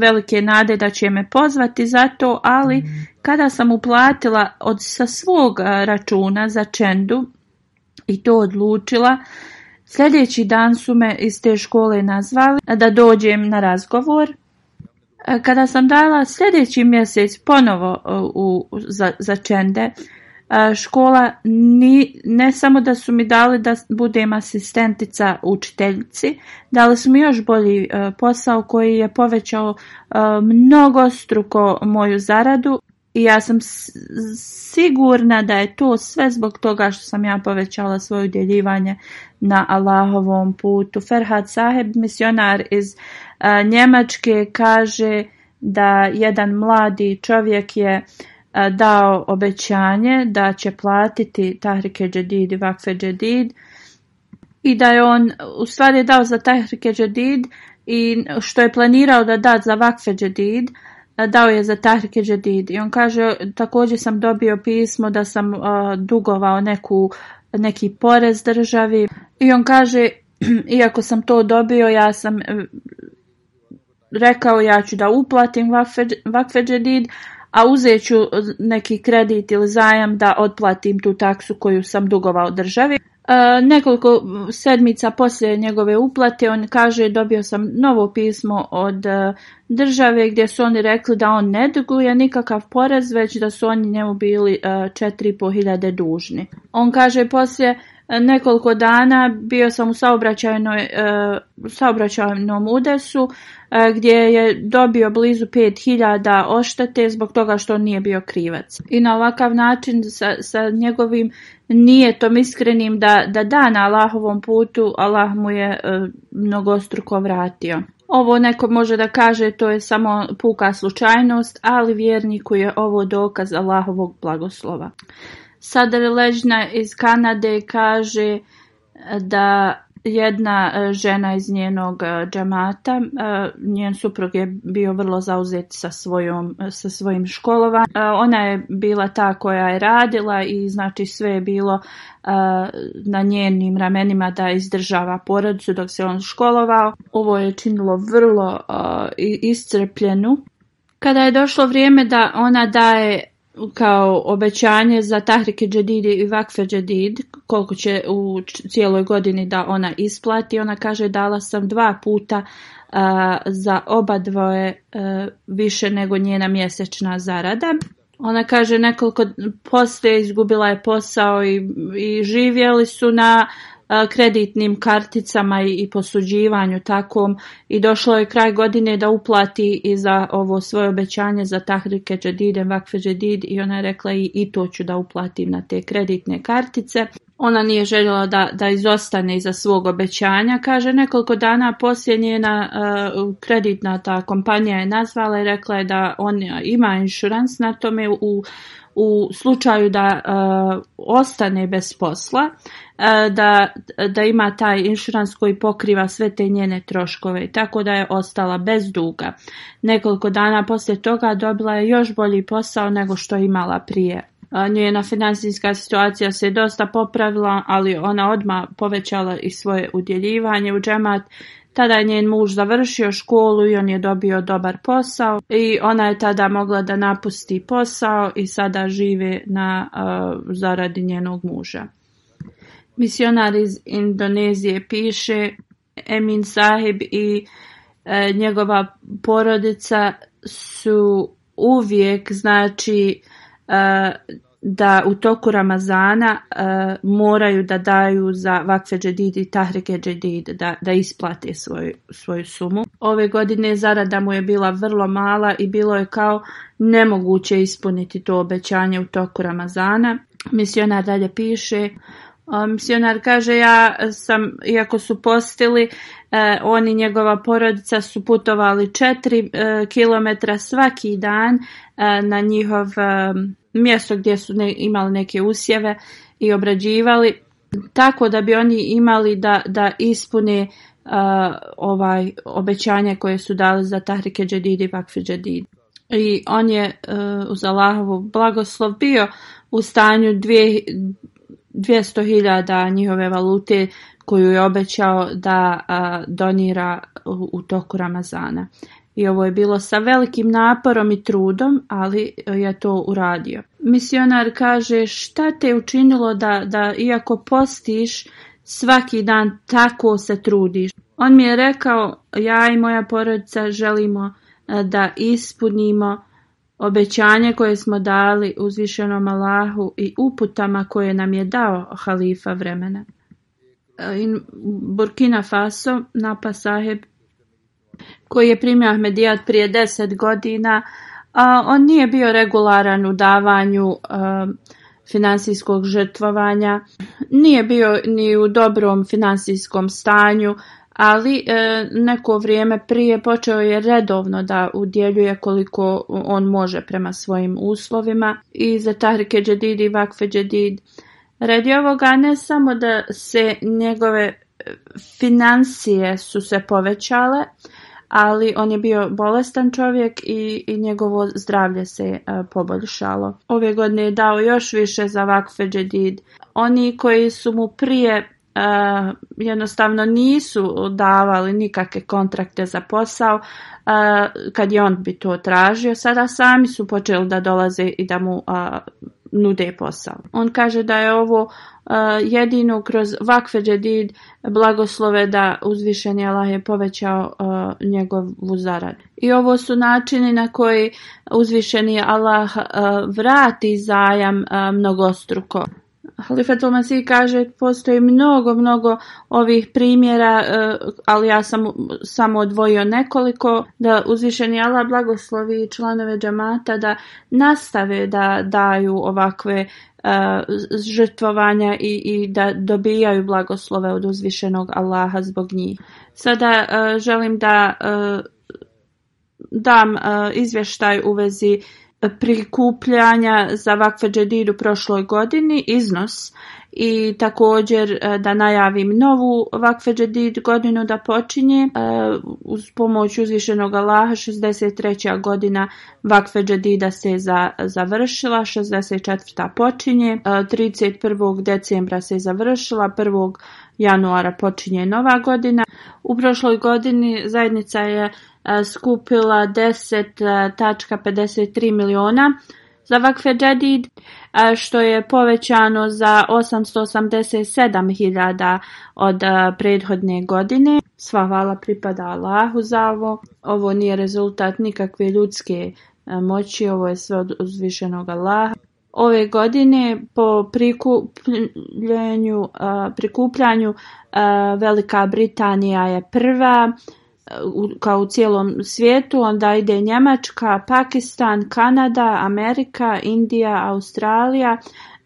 velike nade da će me pozvati za to, ali mhm. kada sam uplatila od, sa svog e, računa za čendu i to odlučila, sljedeći dan su me iz te škole nazvali da dođem na razgovor. E, kada sam dala sljedeći mjesec ponovo u, za, za čende, E, škola ne samo da su mi dali da budem asistentica učiteljici, dali su mi još bolji e, posao koji je povećao e, mnogo struko moju zaradu i ja sam sigurna da je to sve zbog toga što sam ja povećala svoje udjeljivanje na Allahovom putu. Ferhat Saheb, misionar iz Njemačke, kaže da jedan mladi čovjek je E, dao obećanje da će platiti Tahrike Džedid i Vakfe Džedid i da je on u stvari dao za Tahrike Džedid i što je planirao da da za Vakfe Džedid e, dao je za Tahrike Džedid i on kaže također sam dobio pismo da sam e, dugovao neku, neki porez državi i on kaže iako sam to dobio ja sam rekao ja ću da uplatim vakfe džedid, a uzet ću e, neki kredit ili zajam da otplatim tu taksu koju sam dugovao državi. E, nekoliko sedmica poslije njegove uplate on kaže dobio sam novo pismo od e, države gdje su oni rekli da on ne duguje nikakav porez već da su oni njemu bili e, 4.500 dužni. On kaže poslije nekoliko dana bio sam u saobraćajnoj, e, saobraćajnom udesu e, gdje je dobio blizu 5000 oštete zbog toga što nije bio krivac. I na ovakav način sa, sa njegovim nijetom iskrenim da, da da na Allahovom putu, Allah mu je e, mnogostruko vratio. Ovo neko može da kaže to je samo puka slučajnost, ali vjerniku je ovo dokaz Allahovog blagoslova. Ležna iz Kanade kaže e, da jedna e, žena iz njenog e, džamata, njen suprug je bio vrlo zauzet sa, svojom, sa svojim školovanjem. Ona je bila ta koja je radila i znači sve je bilo na njenim ramenima da izdržava porodicu dok se on školovao. Ovo je činilo vrlo iscrpljenu. Kada je došlo vrijeme da ona daje kao obećanje za Tahrike Džedidi i Vakfe Džedid, koliko će u cijeloj godini da ona isplati. Ona kaže dala sam dva puta za oba dvoje e, više nego njena mjesečna zarada. Ona kaže nekoliko poslije izgubila je posao i, i živjeli su na E, kreditnim karticama i posuđivanju takvom i došlo je kraj godine da uplati i za ovo svoje obećanje za Tahrike Džedide, Vakfe Džedid i ona je rekla i, i to ću da uplatim na te kreditne kartice. Ona nije željela da, da izostane iza svog obećanja. Kaže, nekoliko dana poslije njena e, kreditna ta kompanija je nazvala i rekla je da on ima insurans na tome u u slučaju da e, ostane bez posla, e, da, da ima taj inšurans koji pokriva sve te njene troškove, tako da je ostala bez duga. Nekoliko dana poslije toga dobila je još bolji posao nego što je imala prije. E, njena financijska situacija se dosta popravila, ali ona odmah povećala i svoje udjeljivanje u džemat tada je njen muž završio školu i on je dobio dobar posao i ona je tada mogla da napusti posao i sada žive na uh, zaradi njenog muža. Misionar iz Indonezije piše Emin Sahib i eh, njegova porodica su uvijek znači eh, da u toku Ramazana e, moraju da daju za vakfe džedid i tahrike džedid, da, da isplate svoju, svoju sumu. Ove godine zarada mu je bila vrlo mala i bilo je kao nemoguće ispuniti to obećanje u toku Ramazana. Misionar dalje piše, Misionar um, kaže ja sam, iako su postili, oni uh, on i njegova porodica su putovali 4 km uh, kilometra svaki dan uh, na njihov um, mjesto gdje su imali neke usjeve i obrađivali, tako da bi oni imali da, da ispune ovaj obećanje koje su dali za Tahrike Džedidi i Vakfi Džedidi. I on je uz Allahovu blagoslov bio u stanju dvije, 200.000 njihove valute koju je obećao da donira u toku Ramazana. I ovo je bilo sa velikim naporom i trudom, ali je to uradio. Misionar kaže šta te učinilo da, da iako postiš svaki dan tako se trudiš. On mi je rekao ja i moja porodica želimo da ispunimo Obećanje koje smo dali uzvišenom Allahu i uputama koje nam je dao halifa vremena. E, Burkina Faso, Napa Saheb, koji je primio Ahmedijat prije deset godina, a on nije bio regularan u davanju e, finansijskog žrtvovanja, nije bio ni u dobrom finansijskom stanju, ali e, neko vrijeme prije počeo je redovno da udjeljuje koliko on može prema svojim uslovima i za Tahrike Džedid i Vakfe Džedid. Radi ovoga ne samo da se njegove e, financije su se povećale, ali on je bio bolestan čovjek i, i njegovo zdravlje se e, poboljšalo. Ove godine je dao još više za Vakfe Džedid. Oni koji su mu prije Eh, jednostavno nisu davali nikakve kontrakte za posao eh, kad je on bi to tražio sada sami su počeli da dolaze i da mu eh, nude posao on kaže da je ovo jedino kroz vakve džedid blagoslove da uzvišeni Allah je povećao njegovu zaradu i ovo su načini na koji uzvišeni Allah vrati zajam mnogostruko Halifetul Masih kaže postoji mnogo, mnogo ovih primjera, e, ali ja sam samo odvojio nekoliko, da uzvišeni Allah blagoslovi članove džamata da nastave da daju ovakve e, žrtvovanja i, i da dobijaju blagoslove od uzvišenog Allaha zbog njih. Sada e, želim da dam izvještaj u vezi prikupljanja za vakfe džedid u prošloj godini iznos i također e, da najavim novu vakfe godinu da počinje e, uz pomoć uzvišenog Allaha 63. godina vakfe džedida se za, završila 64. počinje 31. E, decembra se završila 1. januara počinje nova godina u prošloj godini zajednica je E, skupila 10,53 e, miliona za vakfe e, što je povećano za 887 hiljada od prethodne godine. Sva hvala pripada Allahu za ovo. Ovo nije rezultat nikakve ljudske moći, ovo je sve od uzvišenog Allaha. Ove godine po prikupljanju, prikupljanju Velika Britanija je prva, kao u cijelom svijetu, onda ide Njemačka, Pakistan, Kanada, Amerika, Indija, Australija,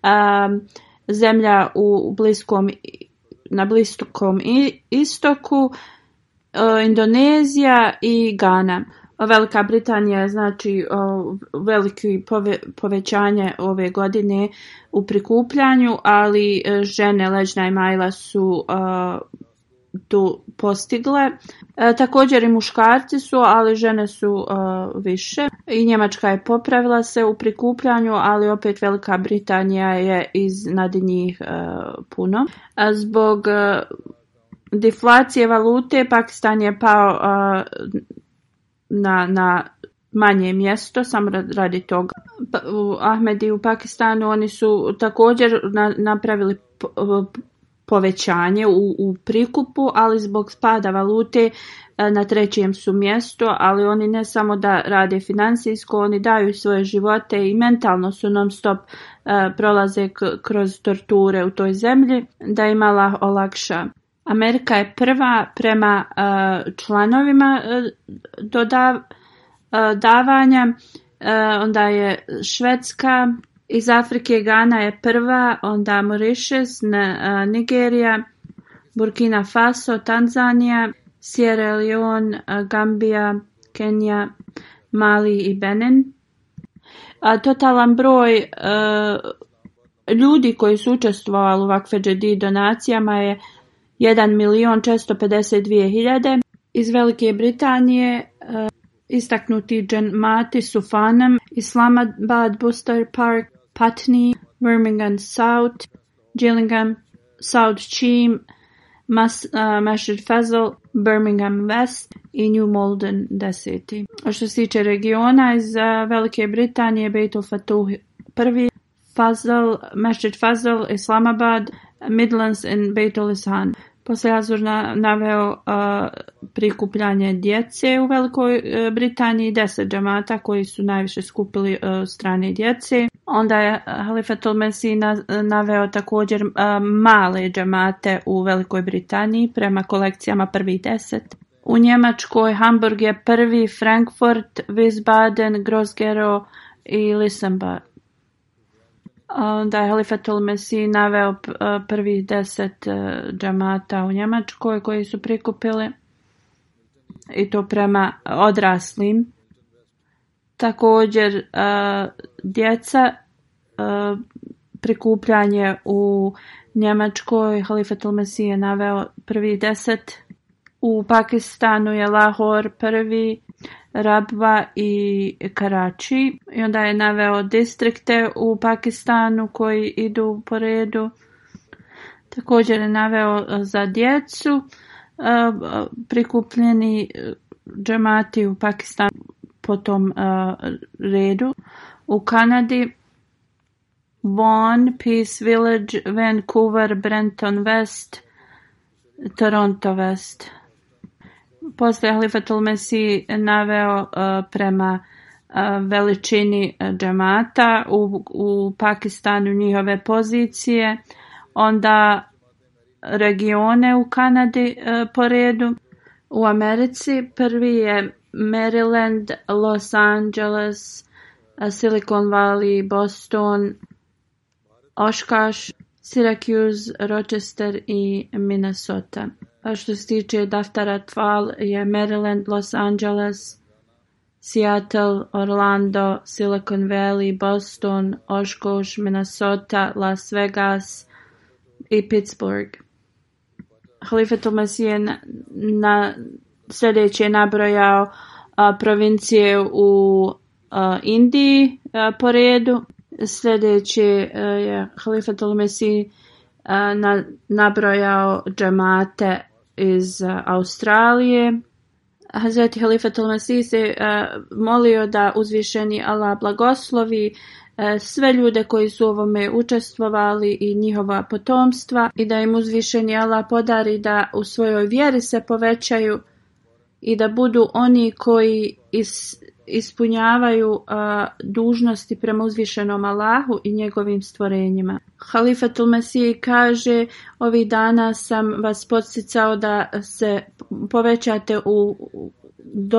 um, zemlja u bliskom, na bliskom istoku, e, Indonezija i Ghana. Velika Britanija znači veliki povećanje ove godine u prikupljanju, ali e, žene Ležna i Majla su e, tu postigle. E, također i muškarci su, ali žene su e, više. I Njemačka je popravila se u prikupljanju, ali opet Velika Britanija je iznad njih e, puno. Zbog deflacije valute Pakistan je pao na, na manje mjesto, samo radi toga. Pa, Ahmedi u Pakistanu oni su također napravili povećanje u, prikupu, ali zbog spada valute e, na trećem su mjestu, ali oni ne samo da rade financijsko, oni daju svoje živote i mentalno su non stop e, prolaze kroz torture u toj zemlji da je imala olakša. Amerika je prva prema e, članovima dodav, davanja, onda je Švedska, iz Afrike Gana je prva, onda Mauritius, e, Nigerija, Burkina Faso, Tanzanija, Sierra Leone, e, Gambija, Kenija, Mali i Benin. A totalan broj e, ljudi koji su učestvovali u Džedi donacijama je 1 452 Iz Velike Britanije istaknuti Džen Mati, fanem Islamabad Buster Park, Putney, Birmingham South, Gillingham, South Cheam, uh, Masjid Fazal, Birmingham West i New Malden deseti. A što se tiče regiona iz uh, Velike Britanije, Bejtul Fatuh prvi, Fazl, Masjid Fazal, Islamabad, Midlands and Bejtul poslije Azur naveo uh, prikupljanje djece u Velikoj uh, Britaniji, deset džamata koji su najviše skupili uh, strane djece. Onda je Halifatul Messi naveo također uh, male džamate u Velikoj Britaniji prema kolekcijama prvih deset. U Njemačkoj Hamburg je prvi, Frankfurt, Wiesbaden, Grosgero i Lisenba, Onda je Halifatul Mesih naveo e, prvih deset e, džamata u Njemačkoj koji su prikupili i to prema odraslim. Također e, djeca prikupljanje u Njemačkoj. Halifatul Mesih je naveo prvih deset. U Pakistanu je Lahor prvi Rabwa i Karači. I onda je naveo distrikte u Pakistanu koji idu po redu. Također je naveo e, za djecu e, e, prikupljeni džemati u Pakistanu po tom redu. U Kanadi Vaughan, Peace Village, Vancouver, Brenton West, Toronto West poslije Halifatul Mesih naveo uh, prema uh, veličini uh, džamata u, u Pakistanu njihove pozicije, onda regione u Kanadi po redu. U Americi prvi je Maryland, Los Angeles, Silicon Valley, Boston, Oshkosh, Syracuse, Rochester i Minnesota što se tiče daftara Tval je Maryland, Los Angeles, Seattle, Orlando, Silicon Valley, Boston, Oshkosh, Minnesota, Las Vegas i Pittsburgh. Halifa Mesije je na sljedeći je nabrojao provincije u Indiji a, po redu. Sljedeći e, je Halifa Mesije na, nabrojao džemate iz Australije. Hazreti Halifa al molio da uzvišeni Allah blagoslovi sve ljude koji su ovome učestvovali i njihova potomstva i da im uzvišeni Allah podari da u svojoj vjeri se povećaju i da budu oni koji iz ispunjavaju dužnosti prema uzvišenom Allahu i njegovim stvorenjima. Halifatul Mesiji kaže ovih dana sam vas podsjecao da se povećate u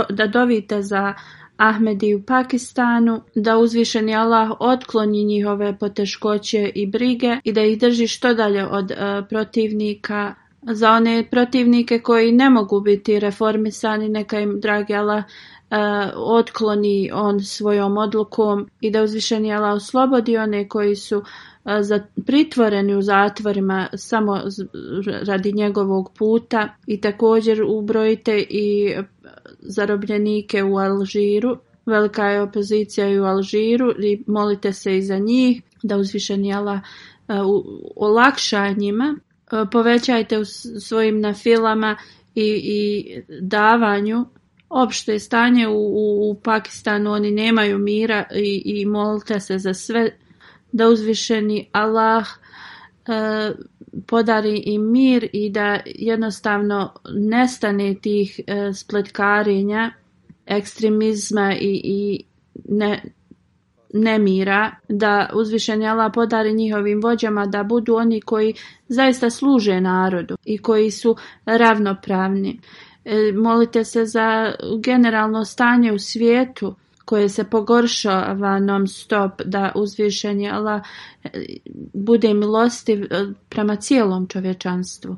da dovite za Ahmedi u Pakistanu, da uzvišeni Allah otkloni njihove poteškoće i brige i da ih drži što dalje od protivnika za one protivnike koji ne mogu biti reformisani, neka im dragi Allah otkloni on svojom odlukom i da uzvišeni Allah oslobodi one koji su pritvoreni u zatvorima samo radi njegovog puta i također ubrojite i zarobljenike u Alžiru. Velika je opozicija u Alžiru i molite se i za njih da uzvišenjela Allah olakša njima. Povećajte u svojim nafilama i, i davanju opšte stanje u, u, Pakistanu, oni nemaju mira i, i molite se za sve da uzvišeni Allah e, podari i mir i da jednostavno nestane tih e, spletkarenja, ekstremizma i, i ne, nemira, da uzvišeni Allah podari njihovim vođama da budu oni koji zaista služe narodu i koji su ravnopravni. E, molite se za generalno stanje u svijetu koje se pogoršava non stop da uzvišenje Allah e, bude milostiv e, prema cijelom čovječanstvu.